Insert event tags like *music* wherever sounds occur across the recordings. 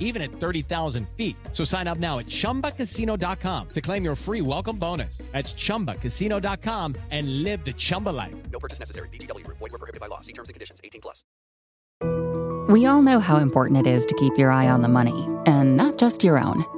even at 30,000 feet. So sign up now at chumbacasino.com to claim your free welcome bonus. That's chumbacasino.com and live the Chumba life. No purchase necessary. VGW Group. Void were prohibited by law. See terms and conditions. 18 plus. We all know how important it is to keep your eye on the money, and not just your own.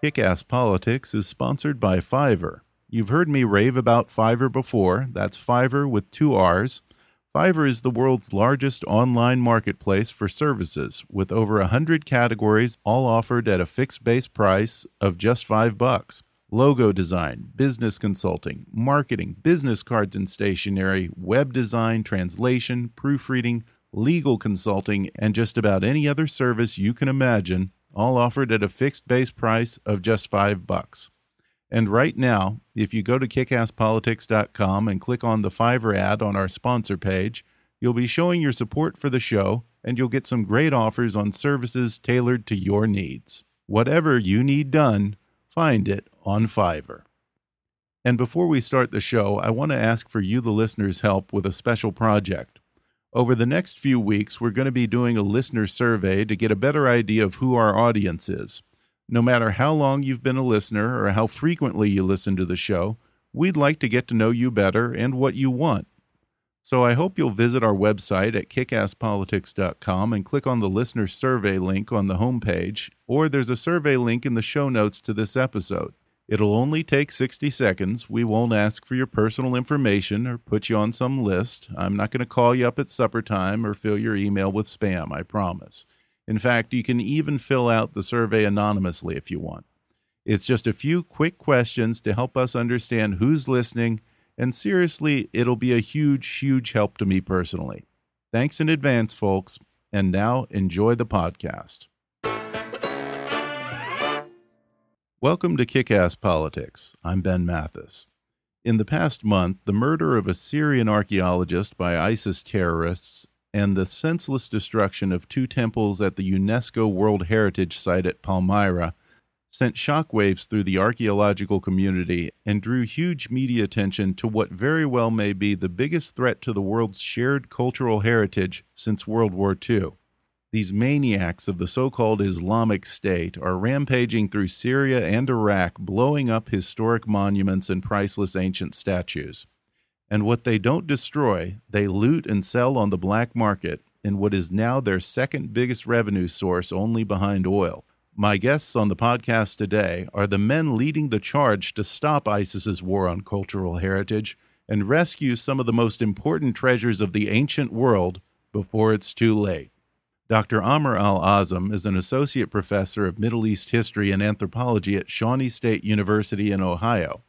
Kick Ass Politics is sponsored by Fiverr. You've heard me rave about Fiverr before. That's Fiverr with two R's. Fiverr is the world's largest online marketplace for services with over a hundred categories, all offered at a fixed base price of just five bucks. Logo design, business consulting, marketing, business cards and stationery, web design, translation, proofreading, legal consulting, and just about any other service you can imagine all offered at a fixed base price of just five bucks. And right now, if you go to kickasspolitics.com and click on the Fiverr ad on our sponsor page, you'll be showing your support for the show and you'll get some great offers on services tailored to your needs. Whatever you need done, find it on Fiverr. And before we start the show, I want to ask for you, the listeners' help with a special project. Over the next few weeks, we're going to be doing a listener survey to get a better idea of who our audience is. No matter how long you've been a listener or how frequently you listen to the show, we'd like to get to know you better and what you want. So I hope you'll visit our website at kickasspolitics.com and click on the listener survey link on the homepage, or there's a survey link in the show notes to this episode. It'll only take 60 seconds. We won't ask for your personal information or put you on some list. I'm not going to call you up at supper time or fill your email with spam, I promise. In fact, you can even fill out the survey anonymously if you want. It's just a few quick questions to help us understand who's listening, and seriously, it'll be a huge, huge help to me personally. Thanks in advance, folks, and now enjoy the podcast. Welcome to Kick Ass Politics. I'm Ben Mathis. In the past month, the murder of a Syrian archaeologist by ISIS terrorists and the senseless destruction of two temples at the UNESCO World Heritage Site at Palmyra sent shockwaves through the archaeological community and drew huge media attention to what very well may be the biggest threat to the world's shared cultural heritage since World War II. These maniacs of the so called Islamic State are rampaging through Syria and Iraq, blowing up historic monuments and priceless ancient statues. And what they don't destroy, they loot and sell on the black market in what is now their second biggest revenue source, only behind oil. My guests on the podcast today are the men leading the charge to stop ISIS's war on cultural heritage and rescue some of the most important treasures of the ancient world before it's too late. Dr. Amr Al Azm is an associate professor of Middle East history and anthropology at Shawnee State University in Ohio.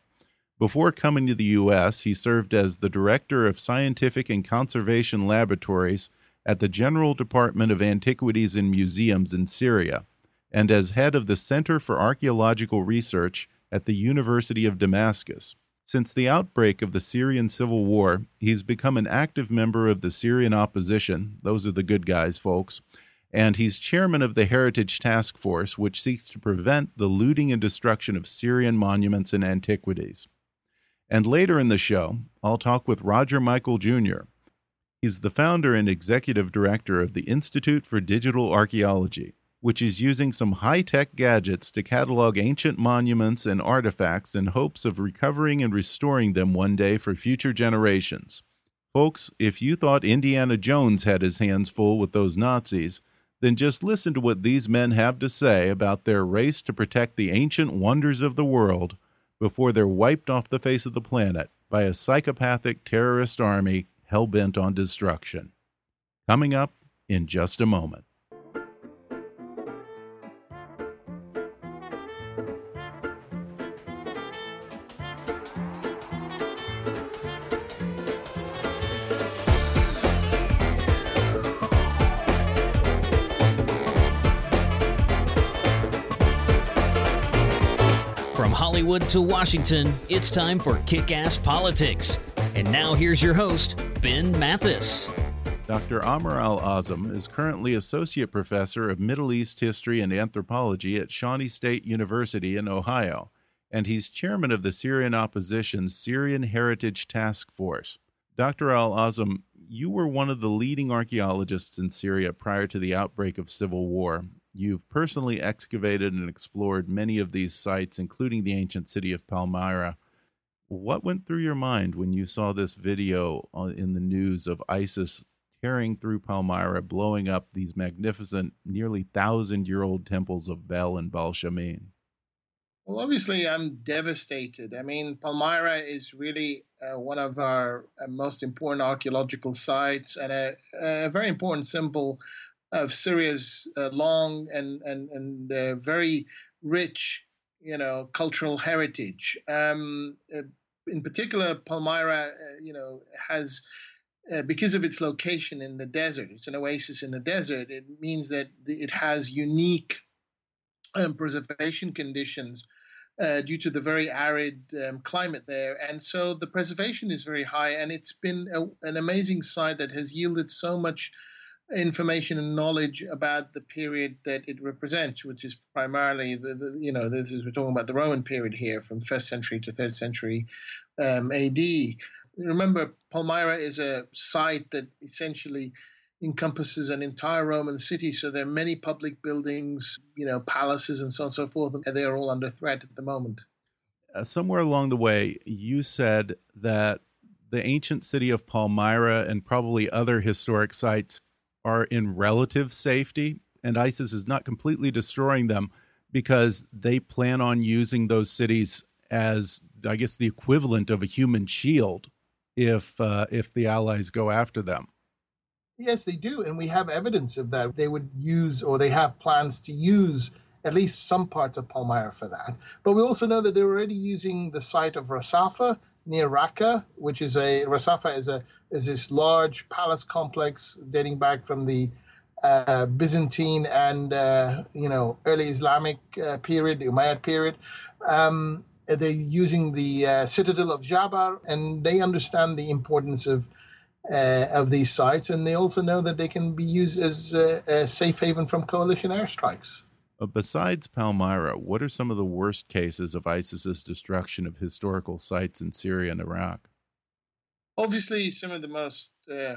Before coming to the U.S., he served as the director of scientific and conservation laboratories at the General Department of Antiquities and Museums in Syria, and as head of the Center for Archaeological Research at the University of Damascus. Since the outbreak of the Syrian civil war, he's become an active member of the Syrian opposition. Those are the good guys, folks. And he's chairman of the Heritage Task Force, which seeks to prevent the looting and destruction of Syrian monuments and antiquities. And later in the show, I'll talk with Roger Michel Jr. He's the founder and executive director of the Institute for Digital Archaeology, which is using some high tech gadgets to catalog ancient monuments and artifacts in hopes of recovering and restoring them one day for future generations. Folks, if you thought Indiana Jones had his hands full with those Nazis, then just listen to what these men have to say about their race to protect the ancient wonders of the world before they're wiped off the face of the planet by a psychopathic terrorist army hell bent on destruction. Coming up in just a moment. Hollywood to Washington, it's time for Kick Ass Politics. And now here's your host, Ben Mathis. Dr. Amr Al Azm is currently Associate Professor of Middle East History and Anthropology at Shawnee State University in Ohio, and he's chairman of the Syrian opposition's Syrian Heritage Task Force. Dr. Al Azm, you were one of the leading archaeologists in Syria prior to the outbreak of civil war. You've personally excavated and explored many of these sites, including the ancient city of Palmyra. What went through your mind when you saw this video in the news of ISIS tearing through Palmyra, blowing up these magnificent, nearly thousand year old temples of Bel and Baal Shamin? Well, obviously, I'm devastated. I mean, Palmyra is really uh, one of our uh, most important archaeological sites and a, a very important symbol of Syria's uh, long and and and uh, very rich, you know, cultural heritage. Um, uh, in particular, Palmyra, uh, you know, has uh, because of its location in the desert. It's an oasis in the desert. It means that it has unique um, preservation conditions. Uh, due to the very arid um, climate there. And so the preservation is very high, and it's been a, an amazing site that has yielded so much information and knowledge about the period that it represents, which is primarily the, the you know this is we're talking about the Roman period here, from first century to third century um, A.D. Remember, Palmyra is a site that essentially encompasses an entire Roman city. So there are many public buildings, you know, palaces, and so on and so forth, and they are all under threat at the moment. Uh, somewhere along the way, you said that the ancient city of Palmyra and probably other historic sites are in relative safety, and ISIS is not completely destroying them because they plan on using those cities as, I guess, the equivalent of a human shield if uh, if the allies go after them. Yes, they do, and we have evidence of that. They would use, or they have plans to use, at least some parts of Palmyra for that. But we also know that they're already using the site of Rasafa near Raqqa, which is a Rasafa is a is this large palace complex dating back from the uh, Byzantine and uh, you know early Islamic uh, period, the Umayyad period. Um, they're using the uh, citadel of Jabar, and they understand the importance of uh, of these sites, and they also know that they can be used as a safe haven from coalition airstrikes. Uh, besides Palmyra, what are some of the worst cases of ISIS's destruction of historical sites in Syria and Iraq? Obviously, some of the most uh,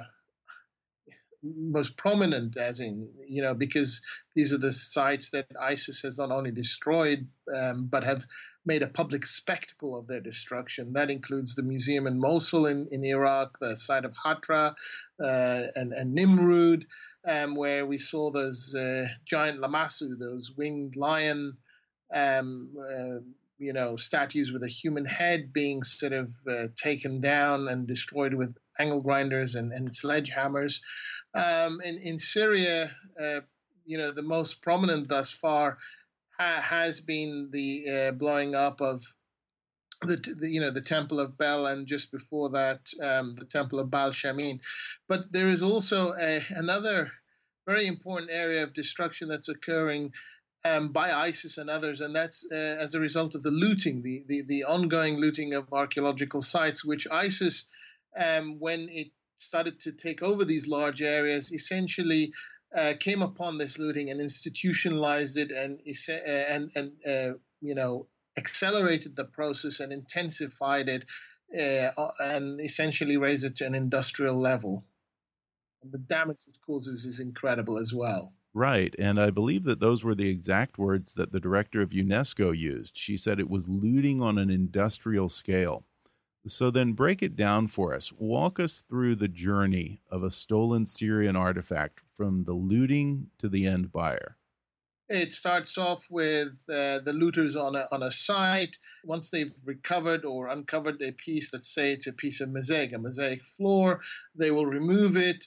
most prominent, as in you know, because these are the sites that ISIS has not only destroyed um, but have made a public spectacle of their destruction. That includes the museum in Mosul in, in Iraq, the site of Hatra, uh, and, and Nimrud um, where we saw those uh, giant lamassu, those winged lion, um, uh, you know, statues with a human head being sort of uh, taken down and destroyed with angle grinders and, and sledgehammers. Um, in, in Syria, uh, you know, the most prominent thus far ha- has been the uh, blowing up of the, the, you know the temple of Bel and just before that um, the temple of Baal Shamin, but there is also a, another very important area of destruction that's occurring um, by ISIS and others, and that's uh, as a result of the looting, the, the, the ongoing looting of archaeological sites, which ISIS, um, when it started to take over these large areas, essentially uh, came upon this looting and institutionalized it, and uh, and and uh, you know accelerated the process and intensified it uh, and essentially raised it to an industrial level. And the damage it causes is incredible as well. Right. And I believe that those were the exact words that the director of UNESCO used. She said it was looting on an industrial scale. So then break it down for us. Walk us through the journey of a stolen Syrian artifact from the looting to the end buyer. It starts off with uh, the looters on a, on a site. Once they've recovered or uncovered a piece, let's say it's a piece of mosaic, a mosaic floor, they will remove it.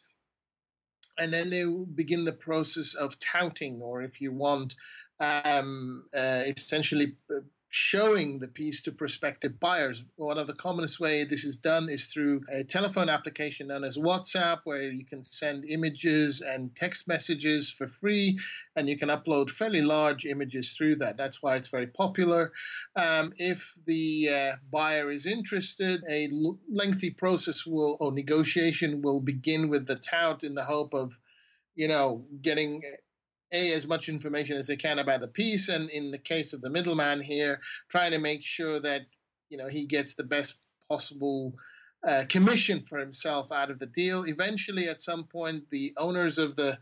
And then they begin the process of touting, or if you want, um, uh, essentially uh, showing the piece to prospective buyers. One of the commonest way this is done is through a telephone application known as WhatsApp, where you can send images and text messages for free, and you can upload fairly large images through that. That's why it's very popular. Um, if the uh, buyer is interested, a l- lengthy process will or negotiation will begin with the tout in the hope of you know, getting a as much information as they can about the piece, and in the case of the middleman here, trying to make sure that you know he gets the best possible uh, commission for himself out of the deal. Eventually, at some point, the owners of the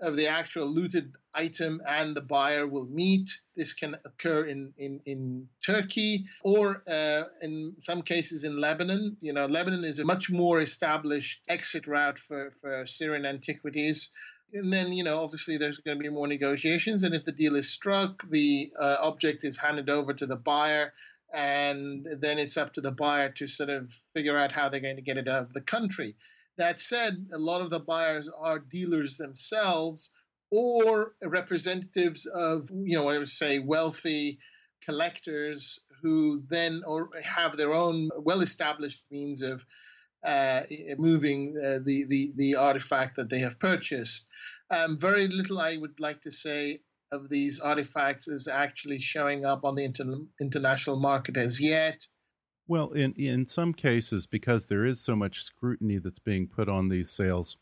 of the actual looted item and the buyer will meet. This can occur in in, in Turkey or uh, in some cases in Lebanon. You know, Lebanon is a much more established exit route for for Syrian antiquities and then you know obviously there's going to be more negotiations and if the deal is struck the uh, object is handed over to the buyer and then it's up to the buyer to sort of figure out how they're going to get it out of the country. That said a lot of the buyers are dealers themselves or representatives of you know i would say wealthy collectors who then or have their own well established means of uh, moving uh, the, the the artifact that they have purchased um, very little, I would like to say, of these artifacts is actually showing up on the inter international market as yet. Well, in in some cases, because there is so much scrutiny that's being put on these sales,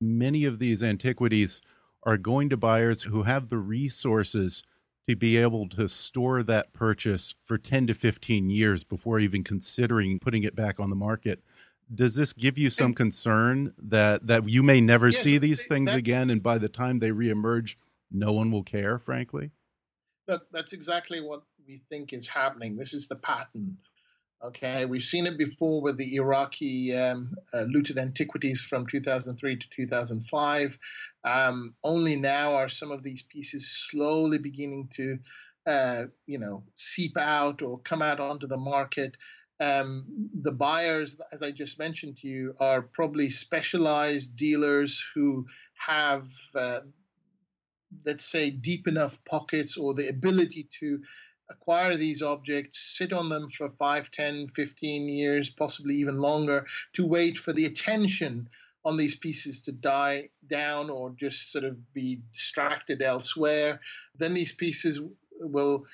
many of these antiquities are going to buyers who have the resources to be able to store that purchase for 10 to 15 years before even considering putting it back on the market does this give you some concern that that you may never yes, see these things again and by the time they reemerge no one will care frankly? Look that's exactly what we think is happening. This is the pattern okay? We've seen it before with the iraqi um, uh, looted antiquities from 2003 to 2005 um, only now are some of these pieces slowly beginning to uh, you know seep out or come out onto the market um, the buyers, as I just mentioned to you, are probably specialized dealers who have, uh, let's say, deep enough pockets or the ability to acquire these objects, sit on them for 5, 10, 15 years, possibly even longer, to wait for the attention on these pieces to die down or just sort of be distracted elsewhere. Then these pieces will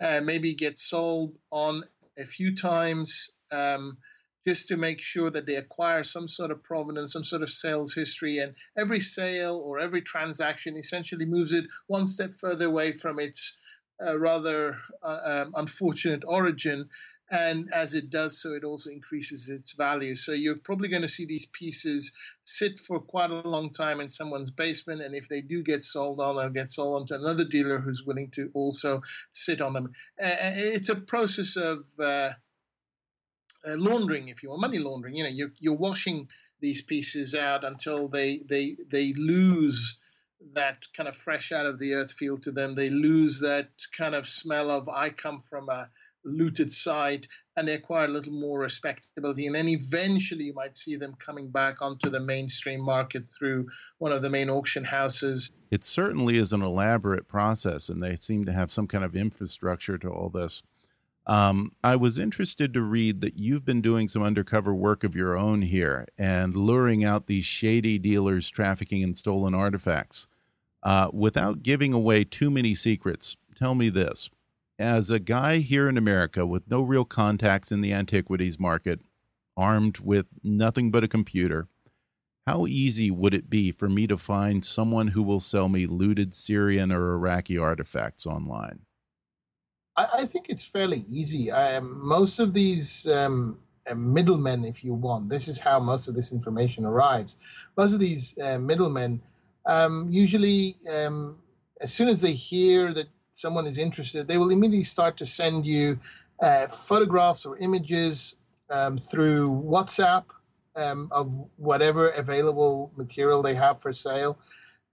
uh, maybe get sold on a few times um, just to make sure that they acquire some sort of provenance, some sort of sales history. And every sale or every transaction essentially moves it one step further away from its uh, rather uh, um, unfortunate origin. And as it does so, it also increases its value. So you're probably going to see these pieces sit for quite a long time in someone's basement. And if they do get sold on, they'll get sold on to another dealer who's willing to also sit on them. It's a process of uh, uh, laundering, if you want, money laundering. You know, you're, you're washing these pieces out until they they they lose that kind of fresh out of the earth feel to them. They lose that kind of smell of I come from a looted site, and they acquire a little more respectability. And then eventually, you might see them coming back onto the mainstream market through one of the main auction houses. It certainly is an elaborate process, and they seem to have some kind of infrastructure to all this. Um, I was interested to read that you've been doing some undercover work of your own here and luring out these shady dealers trafficking in stolen artifacts. Uh, without giving away too many secrets, tell me this. As a guy here in America with no real contacts in the antiquities market, armed with nothing but a computer, how easy would it be for me to find someone who will sell me looted Syrian or Iraqi artifacts online? I, I think it's fairly easy. Um, most of these um, uh, middlemen, if you want, this is how most of this information arrives. Most of these uh, middlemen um, usually, um, as soon as they hear that someone is interested, they will immediately start to send you uh, photographs or images um, through WhatsApp um, of whatever available material they have for sale.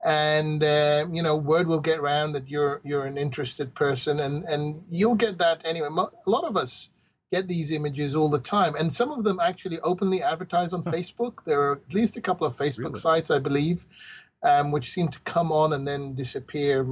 and uh, you know word will get around that you're you're an interested person and and you'll get that anyway a lot of us get these images all the time and some of them actually openly advertise on facebook there are at least a couple of facebook Really? sites i believe um, which seem to come on and then disappear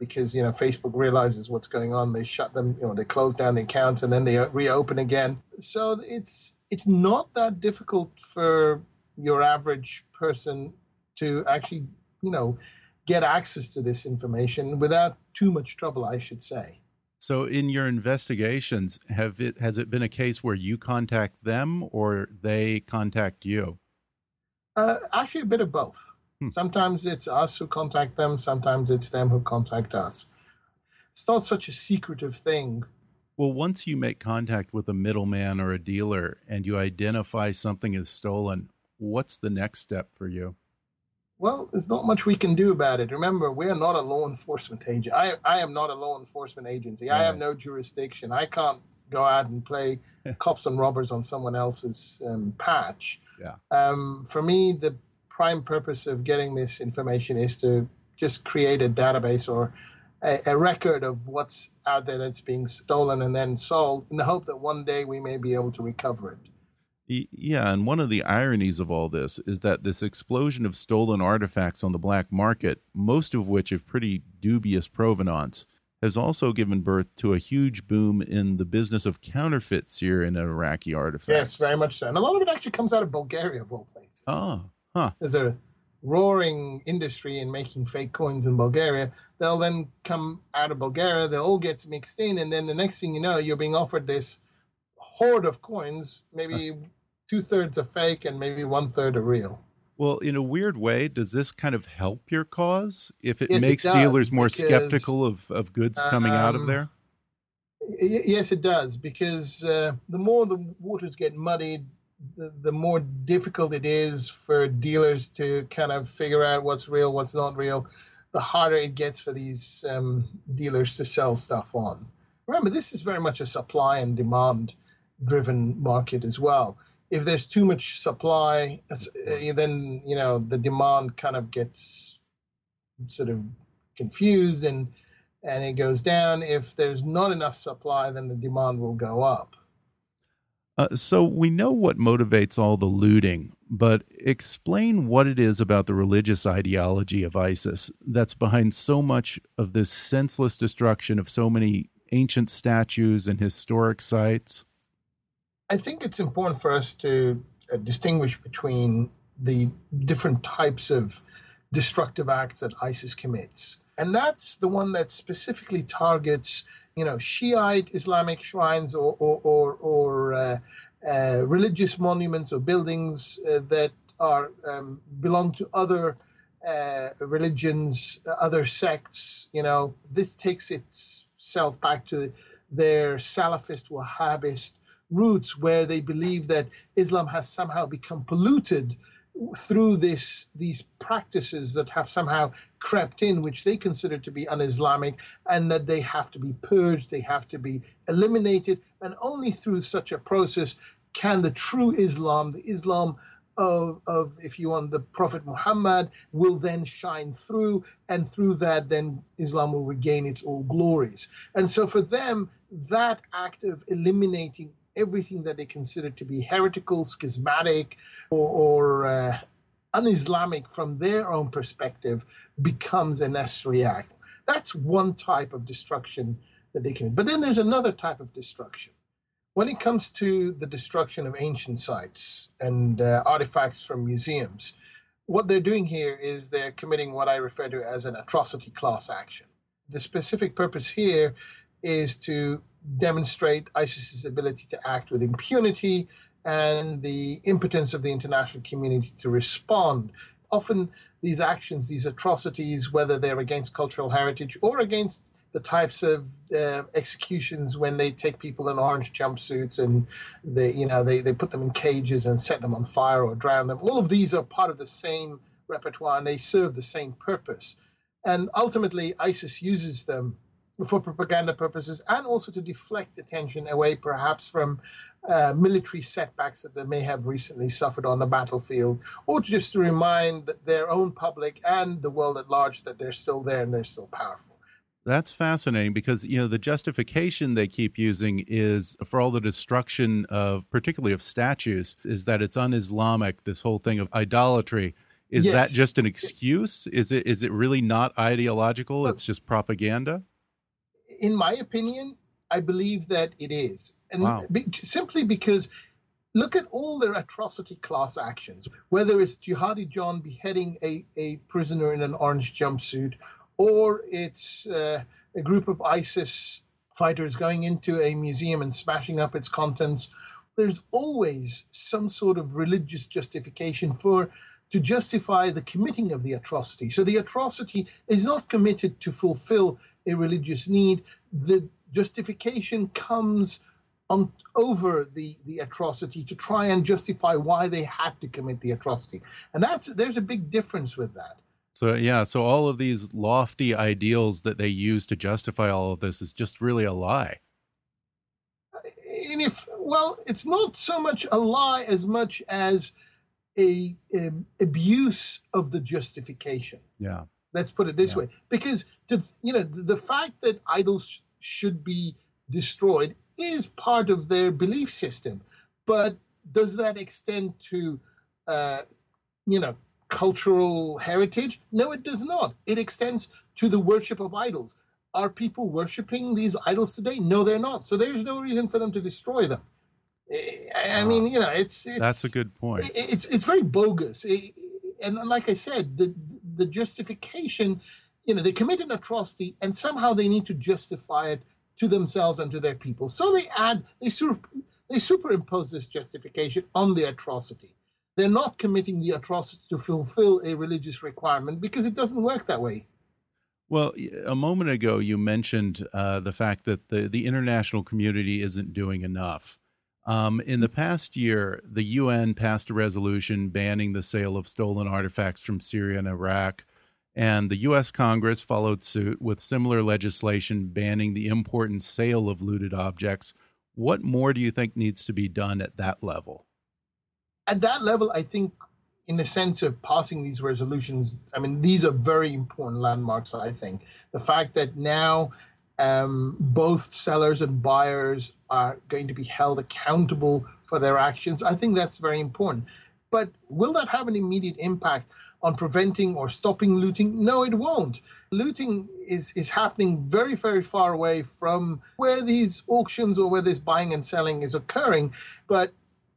because you know facebook realizes what's going on. They shut them you know they close down the accounts and then they reopen again. So it's it's not that difficult for your average person to actually you know get access to this information without too much trouble i should say. So, in your investigations, have it has it been a case where you contact them or they contact you? uh, actually a bit of both Hmm. sometimes it's us who contact them sometimes it's them who contact us it's not such a secretive thing Well, once you make contact with a middleman or a dealer and you identify something is stolen, what's the next step for you? Well, there's not much we can do about it. Remember, we are not a law enforcement agent. I, I am not a law enforcement agency. I have no jurisdiction. I can't go out and play *laughs* cops and robbers on someone else's um, patch. Yeah. Um, for me, the prime purpose of getting this information is to just create a database or a, a record of what's out there that's being stolen and then sold in the hope that one day we may be able to recover it. Yeah, and one of the ironies of all this is that this explosion of stolen artifacts on the black market, most of which have pretty dubious provenance, has also given birth to a huge boom in the business of counterfeits here in Iraqi artifacts. Yes, very much so. And a lot of it actually comes out of Bulgaria, of all places. Oh, huh. there's a roaring industry in making fake coins in Bulgaria. They'll then come out of Bulgaria, they'll all get mixed in, and then the next thing you know, you're being offered this hoard of coins. Maybe two thirds are fake and maybe one third are real. Well, in a weird way, does this kind of help your cause if it Yes, makes does, dealers more because, skeptical of, of goods coming out of um, there? Yes, it does, because uh, the more the waters get muddied, the, the more difficult it is for dealers to kind of figure out what's real, what's not real. The harder it gets for these um, dealers to sell stuff on. Remember, this is very much a supply and demand driven market as well. If there's too much supply, uh, then you know the demand kind of gets sort of confused and and it goes down. If there's not enough supply, then the demand will go up. Uh, so we know what motivates all the looting, but explain what it is about the religious ideology of ISIS that's behind so much of this senseless destruction of so many ancient statues and historic sites. I think it's important for us to uh, distinguish between the different types of destructive acts that ISIS commits. And that's the one that specifically targets, you know, Shiite Islamic shrines or, or, or, or uh, uh, religious monuments or buildings uh, that are um, belong to other uh, religions, other sects. You know, this takes itself back to their Salafist Wahhabist roots, where they believe that Islam has somehow become polluted through this these practices that have somehow crept in, which they consider to be un-Islamic, and that they have to be purged, they have to be eliminated, and only through such a process can the true Islam, the Islam of, of if you want, the Prophet Muhammad, will then shine through, and through that, then Islam will regain its old glories. And so, for them, that act of eliminating everything that they consider to be heretical, schismatic, or, or uh, un-Islamic from their own perspective becomes a necessary act. That's one type of destruction that they can. But then there's another type of destruction. When it comes to the destruction of ancient sites and uh, artifacts from museums, what they're doing here is they're committing what I refer to as an atrocity class action. The specific purpose here is to demonstrate ISIS's ability to act with impunity and the impotence of the international community to respond. Often, these actions, these atrocities, whether they're against cultural heritage or against the types of uh, executions when they take people in orange jumpsuits and they, you know, they, they put them in cages and set them on fire or drown them. All of these are part of the same repertoire and they serve the same purpose. And ultimately, ISIS uses them for propaganda purposes and also to deflect attention away perhaps from uh, military setbacks that they may have recently suffered on the battlefield, or just to remind their own public and the world at large that they're still there and they're still powerful. That's fascinating because you know the justification they keep using is for all the destruction of particularly of statues is that it's un-Islamic this whole thing of idolatry is yes. that just an excuse is it is it really not ideological it's just propaganda in my opinion I believe that it is and wow. be, simply because look at all their atrocity class actions whether it's jihadi John beheading a, a prisoner in an orange jumpsuit or it's uh, a group of ISIS fighters going into a museum and smashing up its contents. There's always some sort of religious justification for to justify the committing of the atrocity. So the atrocity is not committed to fulfill a religious need. The justification comes on over the, the atrocity to try and justify why they had to commit the atrocity. And that's there's a big difference with that. So yeah, so all of these lofty ideals that they use to justify all of this is just really a lie. And if well, it's not so much a lie as much as a, a abuse of the justification. Yeah. Let's put it this yeah. way, because to, you know the, fact that idols should be destroyed is part of their belief system, but does that extend to uh, you know cultural heritage? No, it does not. It extends to the worship of idols. Are people worshiping these idols today? No, they're not. So there's no reason for them to destroy them. I mean, you know, it's, it's that's a good point. It's it's very bogus, and like I said, the the justification, you know, they commit an atrocity, and somehow they need to justify it to themselves and to their people. So they add, they sort of, they superimpose this justification on the atrocity they're not committing the atrocity to fulfill a religious requirement because it doesn't work that way. Well, a moment ago, you mentioned uh, the fact that the, the international community isn't doing enough. Um, in the past year, the UN passed a resolution banning the sale of stolen artifacts from Syria and Iraq, and the U.S. Congress followed suit with similar legislation banning the import and sale of looted objects. What more do you think needs to be done at that level? at that level, I think, in the sense of passing these resolutions, I mean, these are very important landmarks. I think the fact that now um, both sellers and buyers are going to be held accountable for their actions, I think that's very important. But will that have an immediate impact on preventing or stopping looting? No, it won't. Looting is, is happening very, very far away from where these auctions or where this buying and selling is occurring. But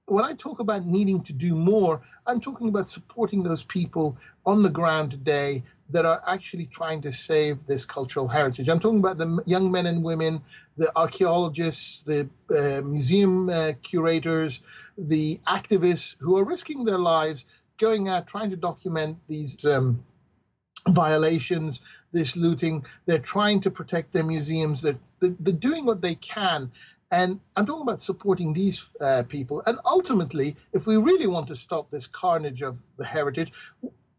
when I talk about needing to do more, I'm talking about supporting those people on the ground today that are actually trying to save this cultural heritage. I'm talking about the young men and women, the archaeologists, the uh, museum uh, curators, the activists who are risking their lives going out trying to document these um, violations, this looting. They're trying to protect their museums. They're, they're, they're doing what they can and I'm talking about supporting these uh, people. And ultimately, if we really want to stop this carnage of the heritage,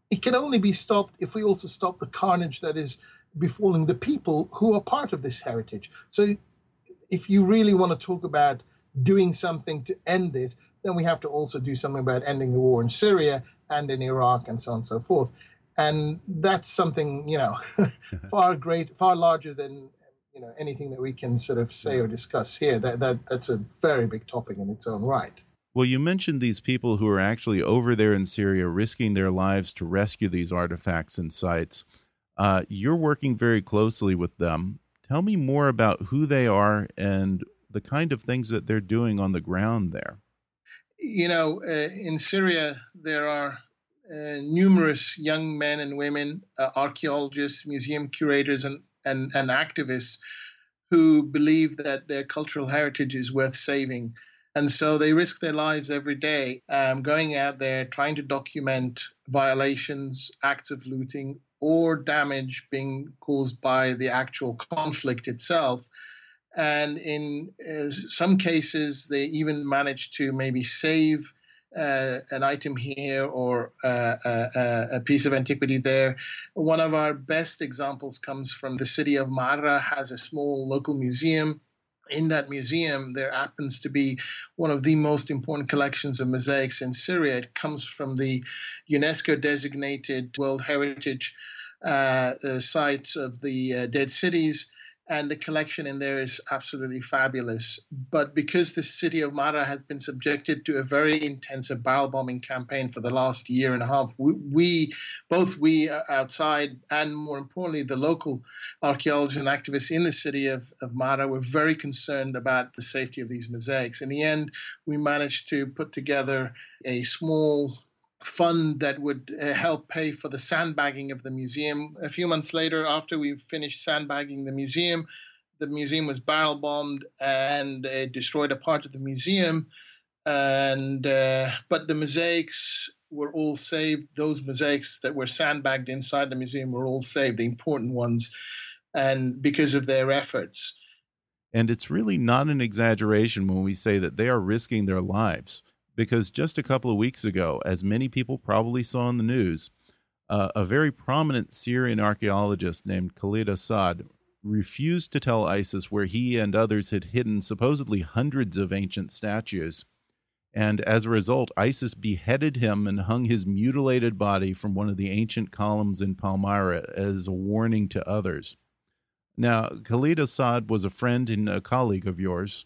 it can only be stopped if we also stop the carnage that is befalling the people who are part of this heritage. So, if you really want to talk about doing something to end this, then we have to also do something about ending the war in Syria and in Iraq and so on and so forth. And that's something, you know, *laughs* *laughs* far great, far larger than you know anything that we can sort of say or discuss here. That that that's a very big topic in its own right. Well, you mentioned these people who are actually over there in Syria risking their lives to rescue these artifacts and sites. Uh, you're working very closely with them. Tell me more about who they are and the kind of things that they're doing on the ground there. You know, uh, in Syria, there are uh, numerous young men and women, uh, archaeologists, museum curators, and and, and activists who believe that their cultural heritage is worth saving. And so they risk their lives every day um, going out there trying to document violations, acts of looting, or damage being caused by the actual conflict itself. And in uh, some cases, they even manage to maybe save uh, an item here or uh, uh, a piece of antiquity there. One of our best examples comes from the city of Marra, has a small local museum. In that museum, there happens to be one of the most important collections of mosaics in Syria. It comes from the UNESCO designated World Heritage uh, uh, sites of the uh, dead cities and the collection in there is absolutely fabulous. But because the city of Mara has been subjected to a very intensive barrel bombing campaign for the last year and a half, we, we both we uh, outside and more importantly the local archaeologists and activists in the city of, of Marra were very concerned about the safety of these mosaics. In the end, we managed to put together a small fund that would uh, help pay for the sandbagging of the museum. A few months later, after we finished sandbagging the museum, the museum was barrel bombed and uh, destroyed a part of the museum. And uh, but the mosaics were all saved. Those mosaics that were sandbagged inside the museum were all saved, the important ones, and because of their efforts. And it's really not an exaggeration when we say that they are risking their lives because just a couple of weeks ago, as many people probably saw in the news, uh, a very prominent Syrian archaeologist named Khalid Assad refused to tell ISIS where he and others had hidden supposedly hundreds of ancient statues. And as a result, ISIS beheaded him and hung his mutilated body from one of the ancient columns in Palmyra as a warning to others. Now, Khalid Assad was a friend and a colleague of yours.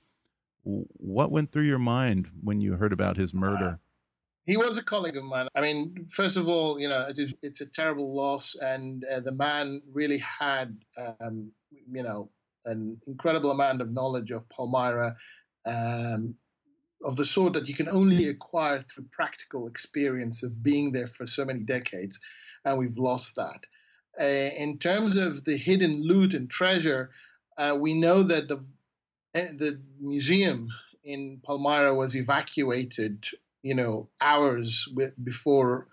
What went through your mind when you heard about his murder? Uh, he was a colleague of mine. I mean, first of all, you know, it is, it's a terrible loss, and uh, the man really had, um, you know, an incredible amount of knowledge of Palmyra, um, of the sort that you can only acquire through practical experience of being there for so many decades, and we've lost that. Uh, in terms of the hidden loot and treasure, uh, we know that the the museum in Palmyra was evacuated, you know, hours before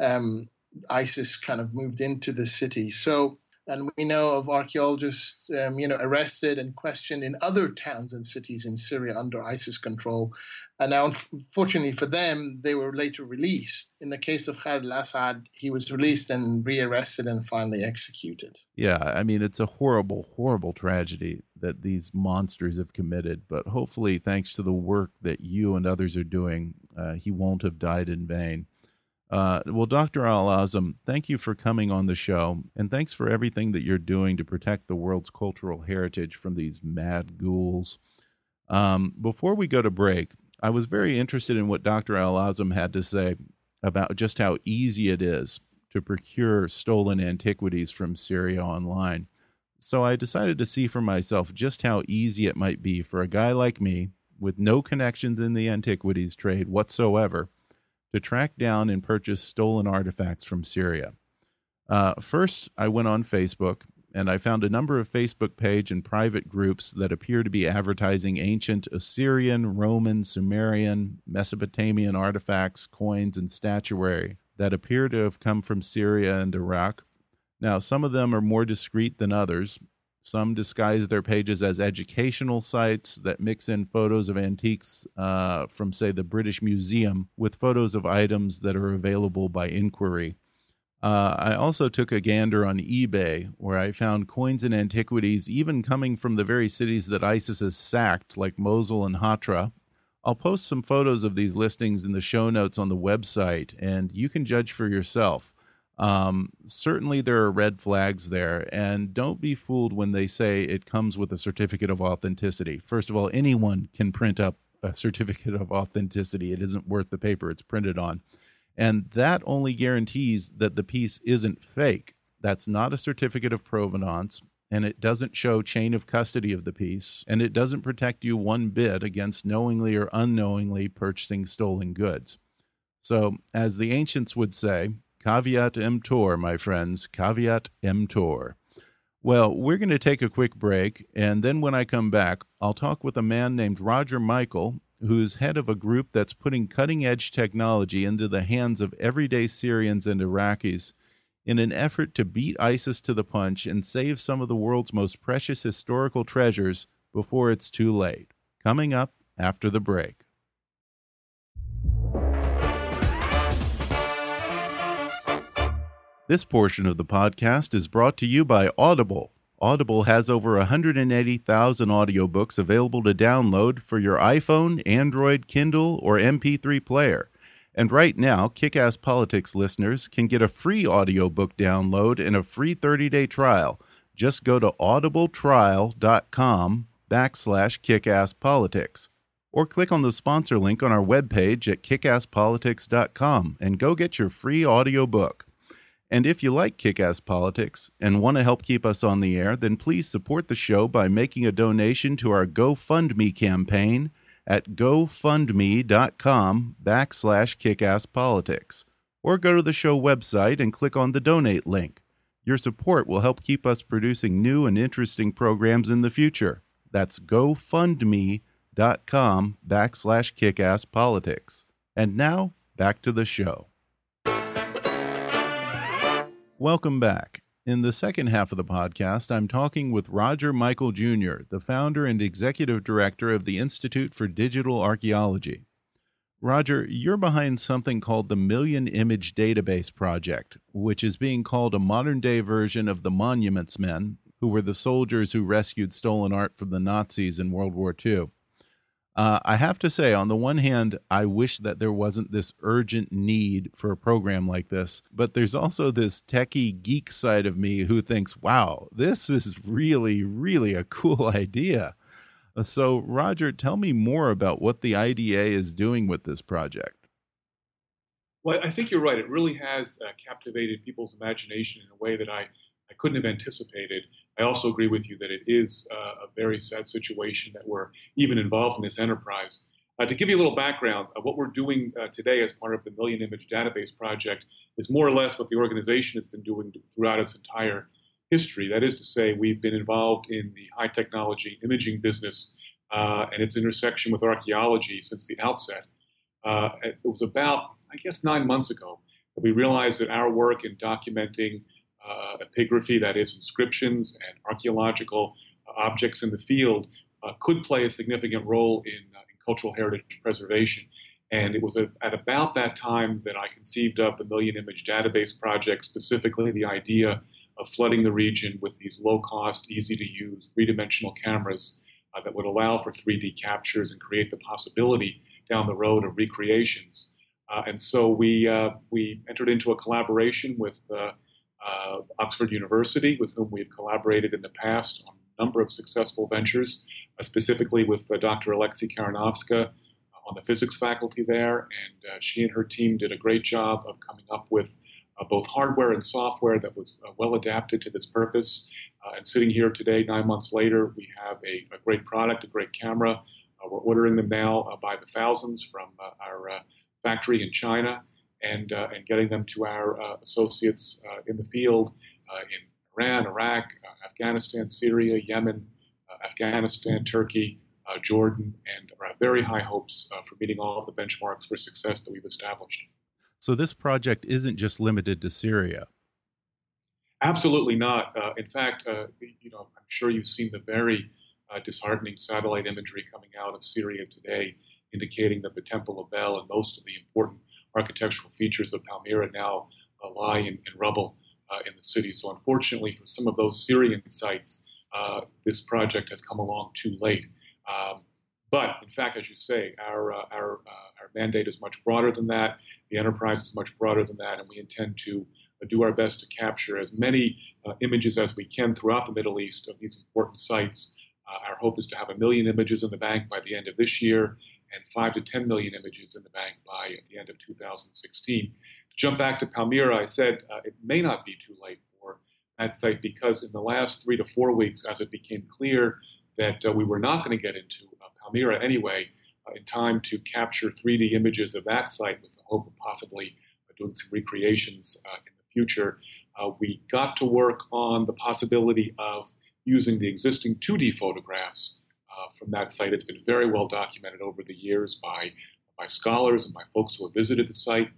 um, ISIS kind of moved into the city. So, and we know of archaeologists, um, you know, arrested and questioned in other towns and cities in Syria under ISIS control. And now, unfortunately for them, they were later released. In the case of Khalid al-Assad, he was released and rearrested and finally executed. Yeah, I mean, it's a horrible, horrible tragedy that these monsters have committed. But hopefully, thanks to the work that you and others are doing, uh, he won't have died in vain. Uh, well, Dr. Al Azm, thank you for coming on the show, and thanks for everything that you're doing to protect the world's cultural heritage from these mad ghouls. Um, before we go to break, I was very interested in what Dr. Al Azm had to say about just how easy it is to procure stolen antiquities from Syria online. So I decided to see for myself just how easy it might be for a guy like me, with no connections in the antiquities trade whatsoever, to track down and purchase stolen artifacts from Syria. Uh, first, I went on Facebook and I found a number of Facebook page and private groups that appear to be advertising ancient Assyrian, Roman, Sumerian, Mesopotamian artifacts, coins, and statuary that appear to have come from Syria and Iraq now, some of them are more discreet than others. Some disguise their pages as educational sites that mix in photos of antiques uh, from, say, the British Museum with photos of items that are available by inquiry. Uh, I also took a gander on eBay, where I found coins and antiquities even coming from the very cities that ISIS has sacked, like Mosul and Hatra. I'll post some photos of these listings in the show notes on the website, and you can judge for yourself. Um, certainly, there are red flags there, and don't be fooled when they say it comes with a certificate of authenticity. First of all, anyone can print up a certificate of authenticity, it isn't worth the paper it's printed on. And that only guarantees that the piece isn't fake. That's not a certificate of provenance, and it doesn't show chain of custody of the piece, and it doesn't protect you one bit against knowingly or unknowingly purchasing stolen goods. So, as the ancients would say, Caveat emptor, my friends. Caveat emptor. Well, we're going to take a quick break, and then when I come back, I'll talk with a man named Roger Michel, who is head of a group that's putting cutting edge technology into the hands of everyday Syrians and Iraqis in an effort to beat ISIS to the punch and save some of the world's most precious historical treasures before it's too late. Coming up after the break. This portion of the podcast is brought to you by Audible. Audible has over 180,000 audiobooks available to download for your iPhone, Android, Kindle, or MP3 player. And right now, Kickass Politics listeners can get a free audiobook download and a free 30-day trial. Just go to audibletrial.com backslash kickasspolitics or click on the sponsor link on our webpage at kickasspolitics.com and go get your free audiobook. And if you like kick ass Politics and want to help keep us on the air, then please support the show by making a donation to our GoFundMe campaign at gofundme.com backslash kickasspolitics. Or go to the show website and click on the donate link. Your support will help keep us producing new and interesting programs in the future. That's gofundme.com backslash kickasspolitics. And now, back to the show. Welcome back. In the second half of the podcast, I'm talking with Roger Michel Jr., the founder and executive director of the Institute for Digital Archaeology. Roger, you're behind something called the Million Image Database Project, which is being called a modern day version of the Monuments Men, who were the soldiers who rescued stolen art from the Nazis in World War II. Uh, I have to say, on the one hand, I wish that there wasn't this urgent need for a program like this, but there's also this techie geek side of me who thinks, wow, this is really, really a cool *laughs* idea. Uh, so, Roger, tell me more about what the IDA is doing with this project. Well, I think you're right. It really has uh, captivated people's imagination in a way that I, I couldn't have anticipated. I also agree with you that it is uh, a very sad situation that we're even involved in this enterprise. Uh, to give you a little background, uh, what we're doing uh, today as part of the Million Image Database Project is more or less what the organization has been doing throughout its entire history. That is to say, we've been involved in the high technology imaging business uh, and its intersection with archaeology since the outset. Uh, it was about, I guess, nine months ago that we realized that our work in documenting uh, epigraphy, that is, inscriptions and archaeological uh, objects in the field, uh, could play a significant role in, uh, in, cultural heritage preservation. And it was a, at about that time that I conceived of the Million Image Database Project, specifically the idea of flooding the region with these low cost, easy to use, three dimensional cameras uh, that would allow for 3D captures and create the possibility down the road of recreations. Uh, and so we, we entered into a collaboration with uh, Oxford University, with whom we've collaborated in the past on a number of successful ventures, uh, specifically with uh, Dr. Alexy Karenowska uh, on the physics faculty there. And uh, she and her team did a great job of coming up with uh, both hardware and software that was well adapted to this purpose. and sitting here today, nine months later, we have a, a great product, a great camera. we're ordering them now by the thousands from our factory in China and, uh, and getting them to our uh, associates uh, in the field in Iran, Iraq, Afghanistan, Syria, Yemen, Afghanistan, Turkey, Jordan, and have very high hopes for meeting all of the benchmarks for success that we've established. So this project isn't just limited to Syria. Absolutely not. Uh, in fact, uh, you know, I'm sure you've seen the very uh, disheartening satellite imagery coming out of Syria today, indicating that the Temple of Bel and most of the important architectural features of Palmyra now uh, lie in, in rubble uh, in the city. So, unfortunately, for some of those Syrian sites, uh, this project has come along too late. Um, but in fact, as you say, our, uh, our, uh, our mandate is much broader than that. The enterprise is much broader than that, and we intend to uh, do our best to capture as many images as we can throughout the Middle East of these important sites. our hope is to have a million images in the bank by the end of this year, and 5 to 10 million images in the bank by at the end of 2016. To jump back to Palmyra, I said uh, it may not be too late for that site because in the last three to four weeks, as it became clear that uh, we were not going to get into uh, Palmyra anyway, uh, in time to capture 3D images of that site with the hope of possibly uh, doing some recreations uh, in the future, we got to work on the possibility of using the existing 2D photographs uh, from that site. It's been very well documented over the years by, by scholars and by folks who have visited the site.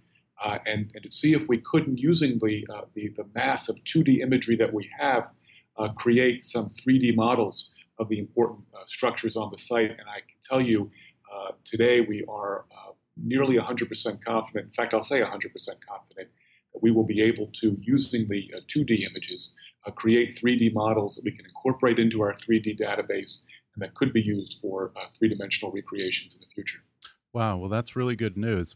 Uh, and, and to see if we couldn't, using the, uh, the, the mass of 2D imagery that we have, uh, create some 3D models of the important uh, structures on the site. And I can tell you uh, today we are nearly 100% confident, in fact, I'll say 100% confident, that we will be able to, using the 2D images, create 3D models that we can incorporate into our 3D database and that could be used for three dimensional recreations in the future. Wow, well, that's really good news.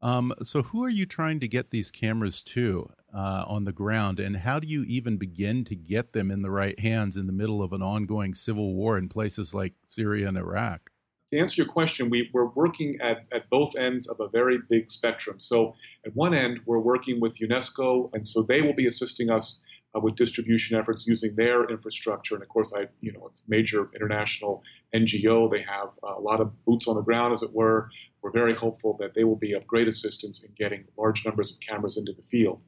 Um, so, who are you trying to get these cameras to uh, on the ground, and how do you even begin to get them in the right hands in the middle of an ongoing civil war in places like Syria and Iraq? To answer your question, we, we're working at, at both ends of a very big spectrum. So, at one end, we're working with UNESCO, and so they will be assisting us uh, with distribution efforts using their infrastructure. And of course, I, you know, it's a major international NGO. They have a lot of boots on the ground, as it were. We're very hopeful that they will be of great assistance in getting large numbers of cameras into the field.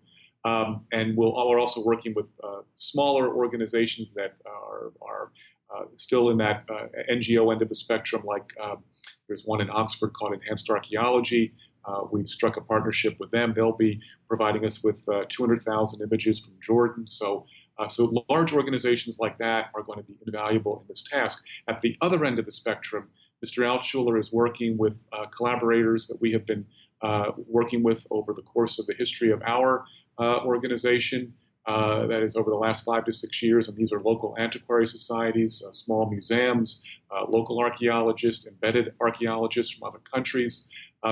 Um, and we we are also working with uh, smaller organizations that are, are uh, still in that uh, NGO end of the spectrum, like um, there's one in Oxford called Endangered Archaeology. Uh, we've struck a partnership with them. They'll be providing us with uh, 200,000 images from Jordan. So, uh, so large organizations like that are going to be invaluable in this task. At the other end of the spectrum, Mr. Altshuler is working with uh, collaborators that we have been uh, working with over the course of the history of our uh, organization. Uh, that is over the last five to six years, and these are local antiquary societies, uh, small museums, uh, local archaeologists, embedded archaeologists from other countries.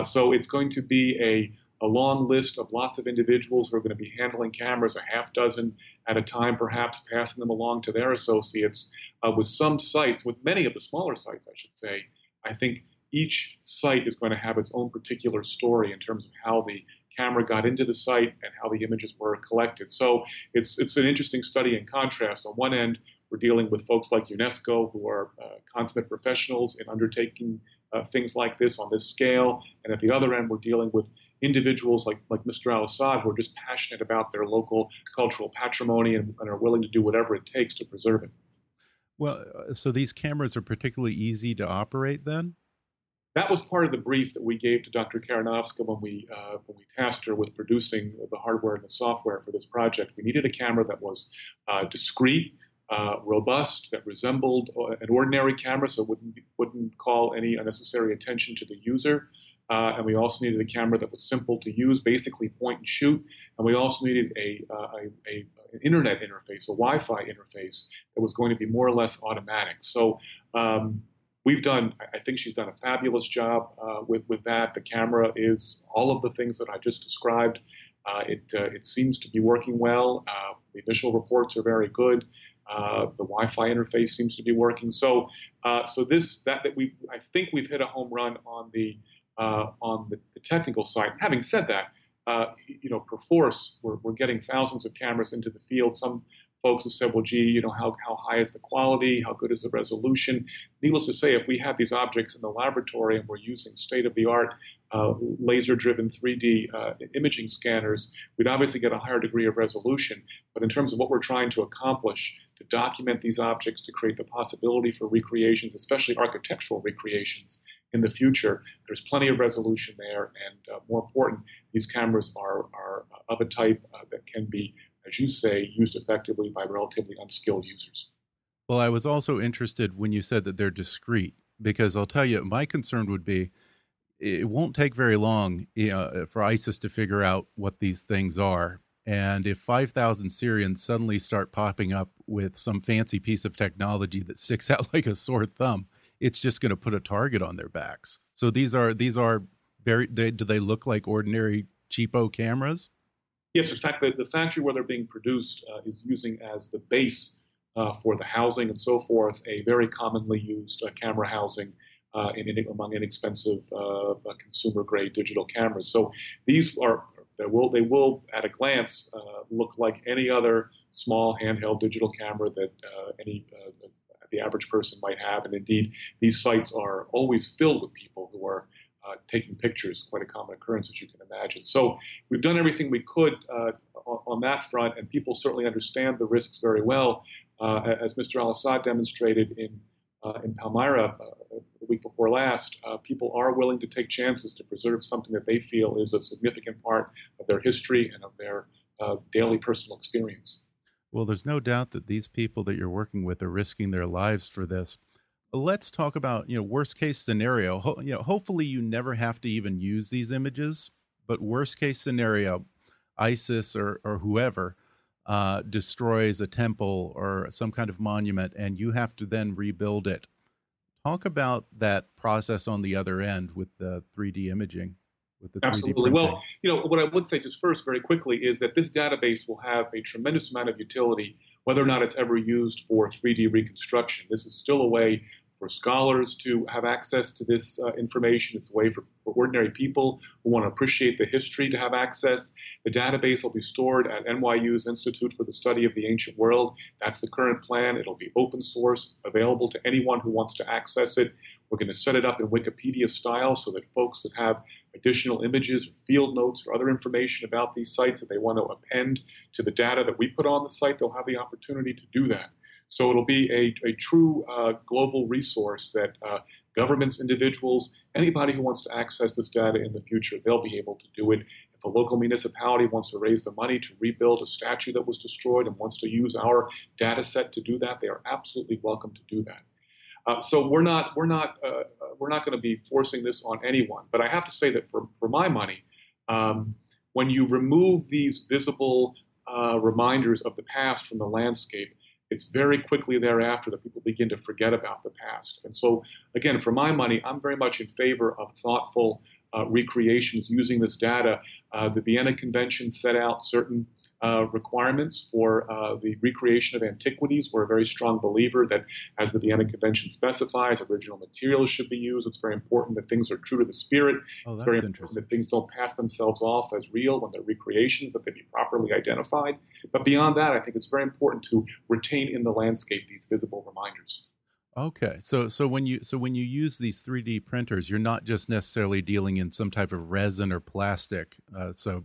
So it's going to be a, a long list of lots of individuals who are going to be handling cameras, a half dozen at a time, perhaps passing them along to their associates. with some sites, with many of the smaller sites, I should say, I think each site is going to have its own particular story in terms of how the camera got into the site and how the images were collected. So it's it's an interesting study in contrast. On one end, we're dealing with folks like UNESCO who are uh, consummate professionals in undertaking uh, things like this on this scale, and at the other end, we're dealing with individuals like like Mr. Al Assad who are just passionate about their local cultural patrimony and, and are willing to do whatever it takes to preserve it. Well, uh, so these cameras are particularly easy to operate then? That was part of the brief that we gave to Dr. Karenowska when we, uh, when we tasked her with producing the hardware and the software for this project. We needed a camera that was uh, discreet, uh, robust, that resembled uh, an ordinary camera, so wouldn't wouldn't call any unnecessary attention to the user. Uh, and we also needed a camera that was simple to use, basically point and shoot. And we also needed a, uh, a, a an internet interface, a Wi-Fi interface that was going to be more or less automatic. So um, we've done. I think she's done a fabulous job uh, with with that. The camera is all of the things that I just described. Uh, it uh, it seems to be working well. The initial reports are very good. Uh, the Wi-Fi interface seems to be working. So uh, so this that that we I think we've hit a home run on the on the, the technical side. Having said that, uh, you know, perforce, we're, we're getting thousands of cameras into the field. Some folks have said, well, gee, you know, how, how high is the quality? How good is the resolution? Needless to say, if we have these objects in the laboratory and we're using state of the art uh, laser driven 3D uh, imaging scanners, we'd obviously get a higher degree of resolution. But in terms of what we're trying to accomplish, to document these objects, to create the possibility for recreations, especially architectural recreations in the future, there's plenty of resolution there. And uh, more important, these cameras are, are of a type uh, that can be, as you say, used effectively by relatively unskilled users. Well, I was also interested when you said that they're discrete, because I'll tell you, my concern would be it won't take very long you know, for ISIS to figure out what these things are. And if 5,000 Syrians suddenly start popping up with some fancy piece of technology that sticks *laughs* out like a sore thumb, it's just going to put a target on their backs. So these are these are very they, do they look like ordinary cheapo cameras? Yes, in fact, the, the factory where they're being produced uh, is using as the base uh, for the housing and so forth a very commonly used uh, camera housing uh, in, in, among inexpensive uh, uh, consumer grade digital cameras. So these are they will they will at a glance look like any other small handheld digital camera that any the average person might have. And indeed, these sites are always filled with people who are uh, taking pictures, quite a common occurrence, as you can imagine. So we've done everything we could uh, on, on, that front, and people certainly understand the risks very well. Uh, as Mr. Al Assad demonstrated in, uh, in Palmyra uh, week before last, uh, people are willing to take chances to preserve something that they feel is a significant part of their history and of their daily personal experience. Well, there's no doubt that these people that you're working with are risking their lives for this. Let's talk about, you know, worst case scenario. Ho you know, hopefully you never have to even use these images, but worst case scenario, ISIS or, or whoever uh, destroys a temple or some kind of monument, and you have to then rebuild it. Talk about that process on the other end with the 3D imaging. With the Absolutely. Well, you know, what I would say just first, very quickly, is that this database will have a tremendous amount of utility, whether or not it's ever used for 3D reconstruction. This is still a way for scholars to have access to this uh, information. It's a way for, for, ordinary people who want to appreciate the history to have access. The database will be stored at NYU's Institute for the Study of the Ancient World. That's the current plan. It'll be open source, available to anyone who wants to access it. We're going to set it up in Wikipedia style so that folks that have additional images, field notes, or other information about these sites that they want to append to the data that we put on the site, they'll have the opportunity to do that. So it'll be a, a true uh, global resource that uh, governments, individuals, anybody who wants to access this data in the future, they'll be able to do it. If a local municipality wants to raise the money to rebuild a statue that was destroyed and wants to use our data set to do that, they are absolutely welcome to do that. Uh, so we're not we're not uh, uh, we're not going to be forcing this on anyone. But I have to say that for for my money, um, when you remove these visible uh, reminders of the past from the landscape, it's very quickly thereafter that people begin to forget about the past. And so, again, for my money, I'm very much in favor of thoughtful uh, recreations using this data. Uh, the Vienna Convention set out certain uh, requirements for uh, the recreation of antiquities. We're a very strong believer that, as the Vienna Convention specifies, original materials should be used. It's very important that things are true to the spirit. Oh, it's very important that things don't pass themselves off as real when they're recreations, that they be properly identified. But beyond that, I think it's very important to retain in the landscape these visible reminders. Okay, so so when you so when you use these 3D printers, you're not just necessarily dealing in some type of resin or plastic. Uh, so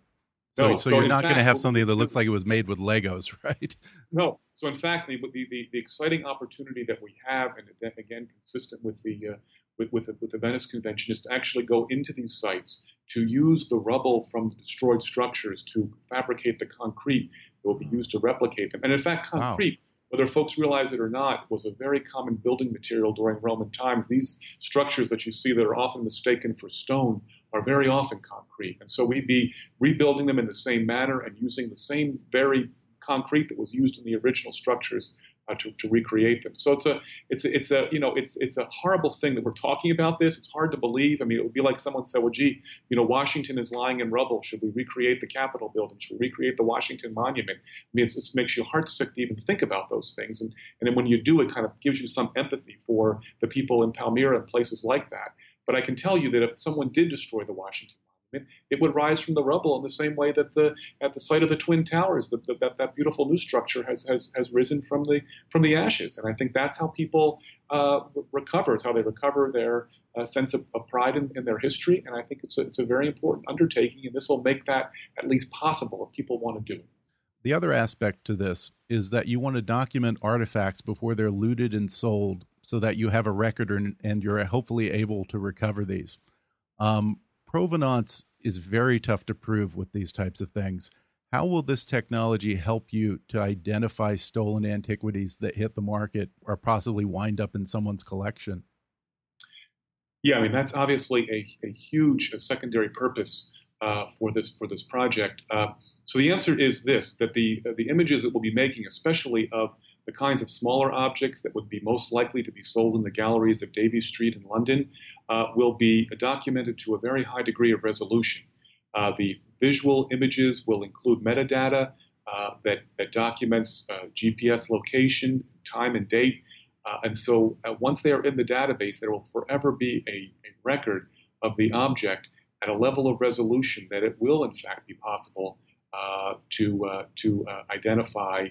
so, no, so, so you're not going to have something that looks like it was made with Legos, *laughs* right? No. So in fact, the, the, the, the exciting opportunity that we have, and again, consistent with the uh, with, with the, with the Venice Convention, is to actually go into these sites to use the rubble from the destroyed structures to fabricate the concrete that will be used to replicate them. And in fact, concrete. Wow whether folks realize it or not, was a very common building material during Roman times. These structures that you see that are often mistaken for stone are very often concrete. And so we'd be rebuilding them in the same manner and using the same very concrete that was used in the original structures uh, to, to recreate them. So it's a it's a, it's a you know it's it's a horrible thing that we're talking about this. It's hard to believe. I mean, it would be like someone said, "Well, gee, you know, Washington is lying in rubble. Should we recreate the Capitol building? Should we recreate the Washington Monument?" I mean, it makes you heartsick to even think about those things. And and then when you do, it kind of gives you some empathy for the people in Palmyra and places like that. But I can tell you that if someone did destroy the Washington Monument, it would rise from the rubble in the same way that the at the site of the Twin Towers, that that, that beautiful new structure has, has has risen from the from the ashes. And I think that's how people uh, recover. It's how they recover their uh, sense of, of pride in, in, their history. And I think it's a, it's a very important undertaking, and this will make that at least possible if people want to do it. The other aspect to this is that you want to document artifacts before they're looted and sold so that you have a record and, you're hopefully able to recover these. Um, provenance is very tough to prove with these types of things. How will this technology help you to identify stolen antiquities that hit the market or possibly wind up in someone's collection? Yeah, I mean that's obviously a, a huge a secondary purpose uh, for this for this project. Uh, so the answer is this: that the the images that we'll be making, especially of the kinds of smaller objects that would be most likely to be sold in the galleries of Davey Street in London uh, will be documented to a very high degree of resolution. Uh, the visual images will include metadata uh, that, that documents uh, GPS location, time, and date. Uh, and so uh, once they are in the database, there will forever be a, a record of the object at a level of resolution that it will, in fact, be possible to, to identify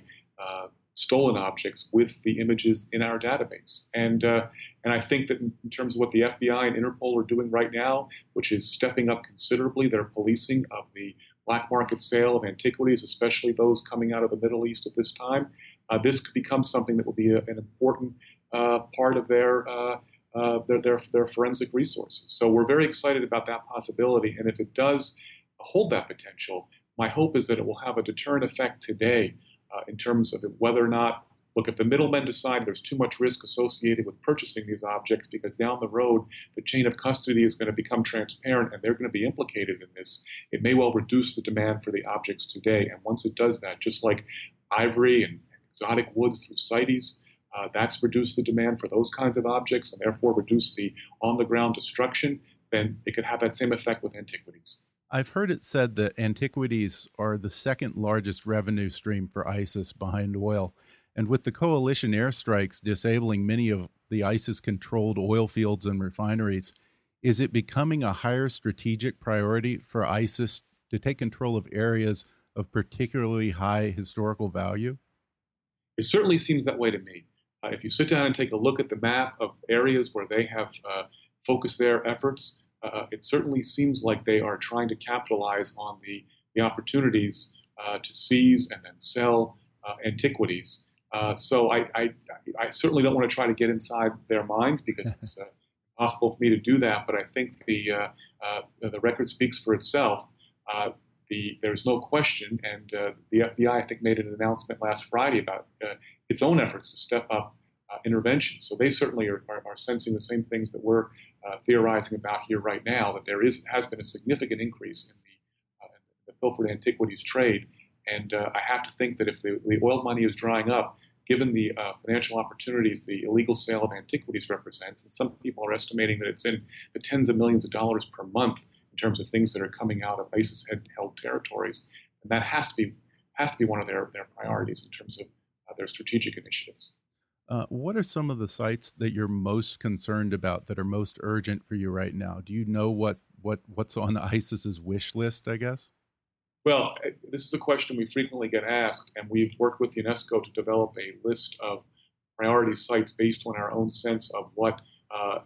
stolen objects with the images in our database. And, uh, and I think that in terms of what the FBI and Interpol are doing right now, which is stepping up considerably their policing of the black market sale of antiquities, especially those coming out of the Middle East at this time, uh, this could become something that will be a, an important uh, part of their, uh, uh, their, their, their forensic resources. So we're very excited about that possibility. And if it does hold that potential, my hope is that it will have a deterrent effect today uh, in terms of whether or not look, if the middlemen decide there's too much risk associated with purchasing these objects because down the road the chain of custody is going to become transparent and they're going to be implicated in this, it may well reduce the demand for the objects today. And once it does that, just like ivory and exotic woods through CITES, uh, that's reduced the demand for those kinds of objects and therefore reduced the on the ground destruction, then it could have that same effect with antiquities. I've heard it said that antiquities are the second largest revenue stream for ISIS behind oil. And with the coalition airstrikes disabling many of the ISIS controlled oil fields and refineries, is it becoming a higher strategic priority for ISIS to take control of areas of particularly high historical value? It certainly seems that way to me. Uh, if you sit down and take a look at the map of areas where they have uh, focused their efforts, uh, it certainly seems like they are trying to capitalize on the, the opportunities uh, to seize and then sell uh, antiquities. Uh, so I, I, I, certainly don't want to try to get inside their minds because *laughs* it's uh, impossible for me to do that. But I think the the record speaks for itself. The, there's no question, and the FBI I think made an announcement last Friday about its own efforts to step up intervention. So they certainly are, are, are sensing the same things that we're uh, theorizing about here right now that there is has been a significant increase in the, uh, the pilfered antiquities trade. And uh, I have to think that if the, the, oil money is drying up, given the uh, financial opportunities the illegal sale of antiquities represents, and some people are estimating that it's in the tens of millions of dollars per month in terms of things that are coming out of ISIS-held territories, and that has to be has to be one of their, their priorities in terms of uh, their strategic initiatives. Uh, what are some of the sites that you're most concerned about that are most urgent for you right now? Do you know what what what's on *laughs* ISIS's wish list? I guess. Well, this is a question we frequently get asked, and we've worked with UNESCO to develop a list of priority sites based on our own sense of what uh,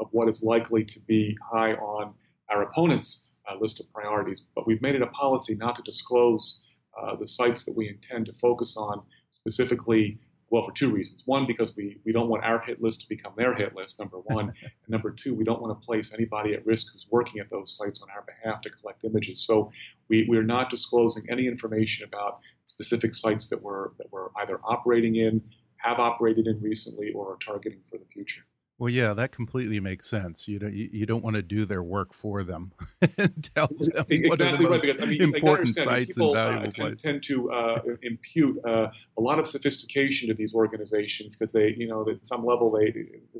of what is likely to be high on our opponents' uh, list of priorities. But we've made it a policy not to disclose uh, the sites that we intend to focus on specifically well, for two reasons. One, because we, we don't want our hit list to become their hit list, number one. *laughs* and number two, we don't want to place anybody at risk who's working at those sites on our behalf to collect images. So we, we're not disclosing any information about specific sites that we're, that we're either operating in, have operated in recently, or are targeting for the future. Well, yeah, that completely makes sense. You don't you, you don't want to do their work for them *laughs* and tell them exactly what are the most right, because, I mean, important sites people, and valuable uh, tend, tend, to uh, impute uh, a lot of sophistication to these organizations because they, you know, at some level they,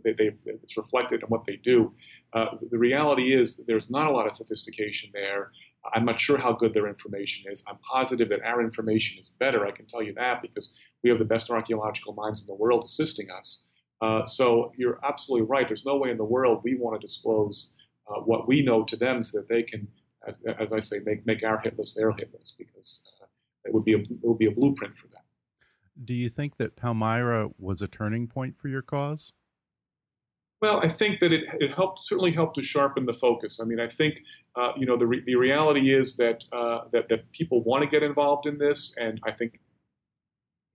they, they it's reflected in what they do. Uh, the reality is that there's not a lot of sophistication there. I'm not sure how good their information is. I'm positive that our information is better. I can tell you that because we have the best archaeological minds in the world assisting us. Uh, so you're absolutely right. There's no way in the world we want to disclose uh, what we know to them so that they can, as, as, I say, make, make our hit list their hit list because uh, it would be a, it would be a blueprint for them. Do you think that Palmyra was a turning point for your cause? Well, I think that it, it helped certainly helped to sharpen the focus. I mean, I think uh, you know the re- the reality is that uh, that that people want to get involved in this, and I think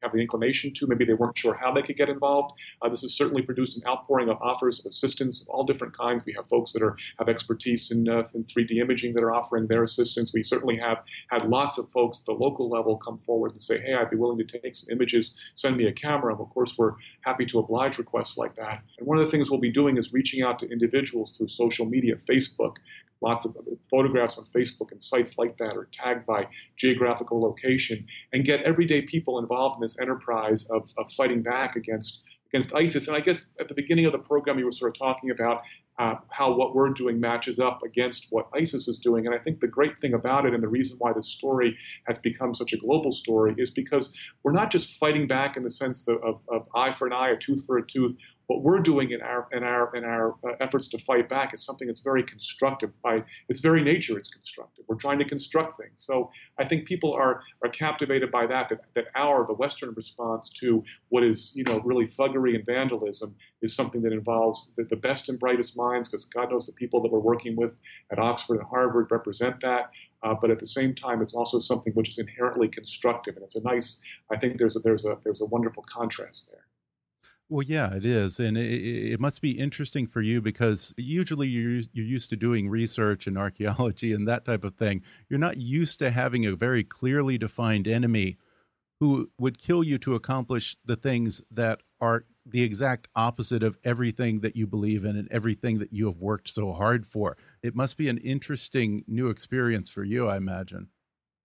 have the inclination to. Maybe they weren't sure how they could get involved. Uh, this has certainly produced an outpouring of offers of assistance of all different kinds. We have folks that are have expertise in, uh, in 3D imaging that are offering their assistance. We certainly have had lots of folks at the local level come forward and say, "Hey, I'd be willing to take some images. Send me a camera." Of course, we're happy to oblige requests like that. And one of the things we'll be doing is reaching out to individuals through social media, Facebook, lots of photographs on Facebook and sites like that are tagged by geographical location and get everyday people involved in this enterprise of, of fighting back against against ISIS. And I guess at the beginning of the program, you were sort of talking about uh, how what we're doing matches up against what ISIS is doing. And I think the great thing about it, and the reason why this story has become such a global story, is because we're not just fighting back in the sense of, of, of eye for an eye, a tooth for a tooth what we're doing in our in our in our uh, efforts to fight back is something that's very constructive. By its very nature, it's constructive. We're trying to construct things. So I think people are are captivated by that. That that our the Western response to what is you know really thuggery and vandalism is something that involves the, the best and brightest minds. Because God knows the people that we're working with at Oxford and Harvard represent that. Uh, but at the same time, it's also something which is inherently constructive, and it's a nice. I think there's a there's a there's a wonderful contrast there. Well, yeah, it is, and it, it, must be interesting for you because usually you're you're used to doing research and archaeology and that type of thing. You're not used to having a very clearly defined enemy who would kill you to accomplish the things that are the exact opposite of everything that you believe in and everything that you have worked so hard for. It must be an interesting new experience for you, I imagine.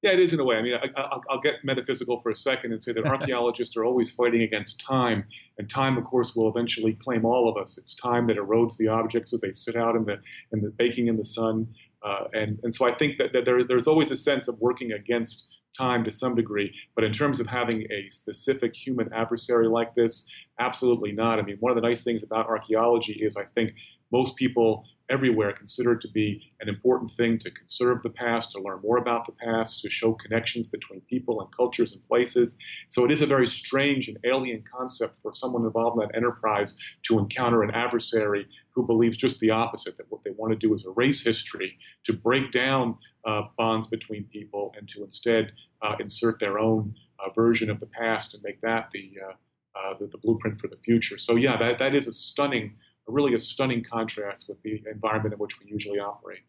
Yeah, it is in a way. I mean, I, will get metaphysical for a second and say that *laughs* archaeologists are always fighting against time, and time, of course, will eventually claim all of us. It's time that erodes the objects as they sit out in the in the baking in the sun, uh, and and so I think that, that there, there's always a sense of working against time to some degree. But in terms of having a specific human adversary like this, absolutely not. I mean, one of the nice things about archaeology is I think most people everywhere consider it to be an important thing to conserve the past, to learn more about the past, to show connections between people and cultures and places. So it is a very strange and alien concept for someone involved in that enterprise to encounter an adversary who believes just the opposite, that what they want to do is erase history, to break down uh, bonds between people, and to instead uh, insert their own uh, version of the past and make that the, uh, uh, the, the blueprint for the future. So yeah, that, that is a stunning really a stunning contrast with the environment in which we usually operate.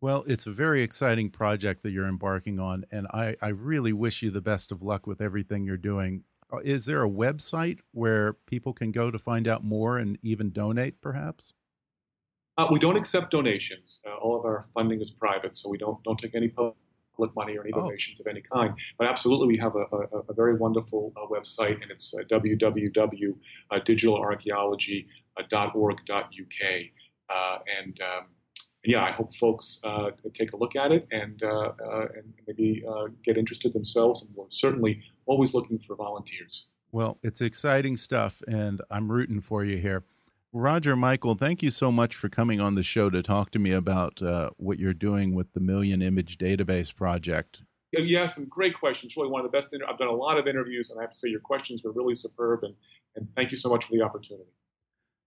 Well, it's a very exciting project that you're embarking on, and I, I really wish you the best of luck with everything you're doing. Uh, is there a website where people can go to find out more and even donate, perhaps? Uh, we don't accept donations. Uh, all of our funding is private, so we don't don't take any public money or any oh. donations of any kind. But absolutely, we have a, a, a very wonderful uh, website, and it's uh, www.digitalarchaeology.com .org.uk. Uh, and um, yeah, I hope folks uh, take a look at it and, uh, and maybe get interested themselves. And we're certainly always looking for volunteers. Well, it's exciting stuff, and I'm rooting for you here. Roger Michel, thank you so much for coming on the show to talk to me about uh, what you're doing with the Million Image Database Project. You asked some great questions. Really, one of the best. I've done a lot of interviews, and I have to say your questions were really superb. And, and thank you so much for the opportunity.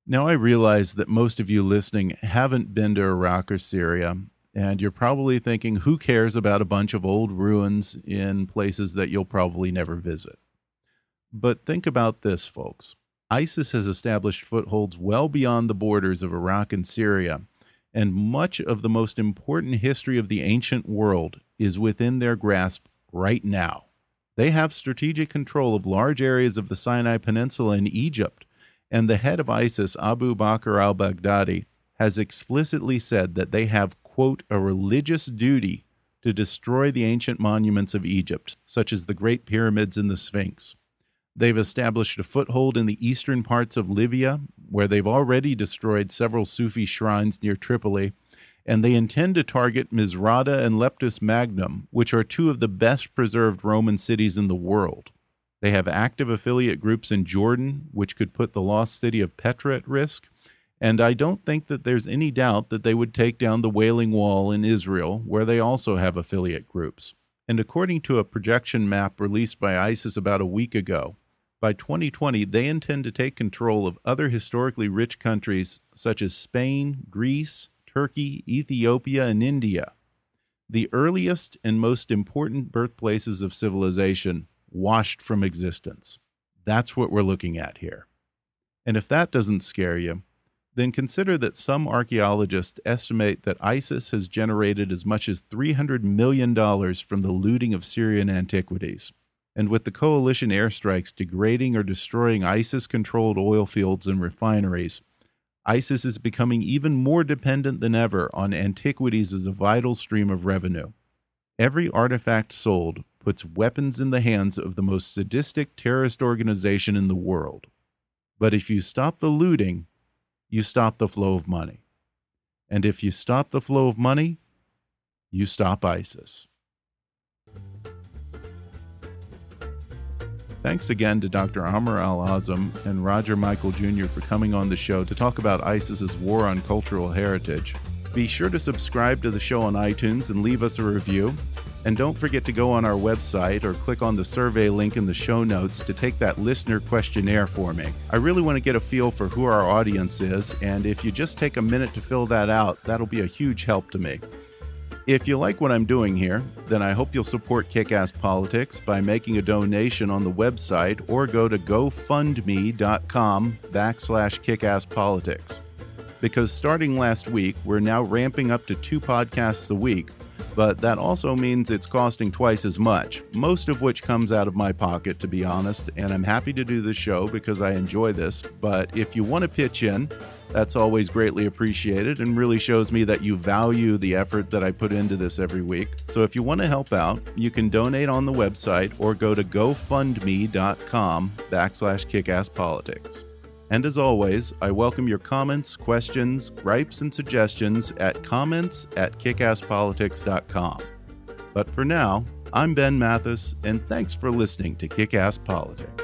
Now, I realize that most of you listening haven't been to Iraq or Syria, and you're probably thinking, who cares about a bunch of old ruins in places that you'll probably never visit? But think about this, folks. ISIS has established footholds well beyond the borders of Iraq and Syria, and much of the most important history of the ancient world is within their grasp right now. They have strategic control of large areas of the Sinai Peninsula in Egypt and the head of ISIS, Abu Bakr al Baghdadi, has explicitly said that they have, quote, a religious duty to destroy the ancient monuments of Egypt, such as the Great Pyramids and the Sphinx. They've established a foothold in the eastern parts of Libya, where they've already destroyed several Sufi shrines near Tripoli, and they intend to target Misrata and Leptis Magnum, which are two of the best preserved Roman cities in the world. They have active affiliate groups in Jordan, which could put the lost city of Petra at risk. And I don't think that there's any doubt that they would take down the Wailing Wall in Israel, where they also have affiliate groups. And according to a projection map released by ISIS about a week ago, by 2020, they intend to take control of other historically rich countries such as Spain, Greece, Turkey, Ethiopia, and India. The earliest and most important birthplaces of civilization washed from existence. That's what we're looking at here. And if that doesn't scare you, then consider that some archaeologists estimate that ISIS has generated as much as $300 million from the looting of Syrian antiquities. And with the coalition airstrikes degrading or destroying ISIS controlled oil fields and refineries, ISIS is becoming even more dependent than ever on antiquities as a vital stream of revenue. Every artifact sold puts weapons in the hands of the most sadistic terrorist organization in the world. But if you stop the looting, you stop the flow of money. And if you stop the flow of money, you stop ISIS. Thanks again to Dr. Amr Al Azm and Roger Michel Jr. for coming on the show to talk about ISIS's war on cultural heritage. Be sure to subscribe to the show on iTunes and leave us a review. And don't forget to go on our website or click on the survey link in the show notes to take that listener questionnaire for me. I really want to get a feel for who our audience is, and if you just take a minute to fill that out, that'll be a huge help to me. If you like what I'm doing here, then I hope you'll support Kickass Politics by making a donation on the website or go to gofundme.com backslash kickasspolitics. Because starting last week, we're now ramping up to two podcasts a week but that also means it's costing twice as much, most of which comes out of my pocket, to be honest. And I'm happy to do this show because I enjoy this. But if you want to pitch in, that's always greatly appreciated and really shows me that you value the effort that I put into this every week. So if you want to help out, you can donate on the website or go to gofundme.com backslash kickasspolitics. And as always, I welcome your comments, questions, gripes, and suggestions at comments at kickasspolitics.com. But for now, I'm Ben Mathis, and thanks for listening to Kickass Politics.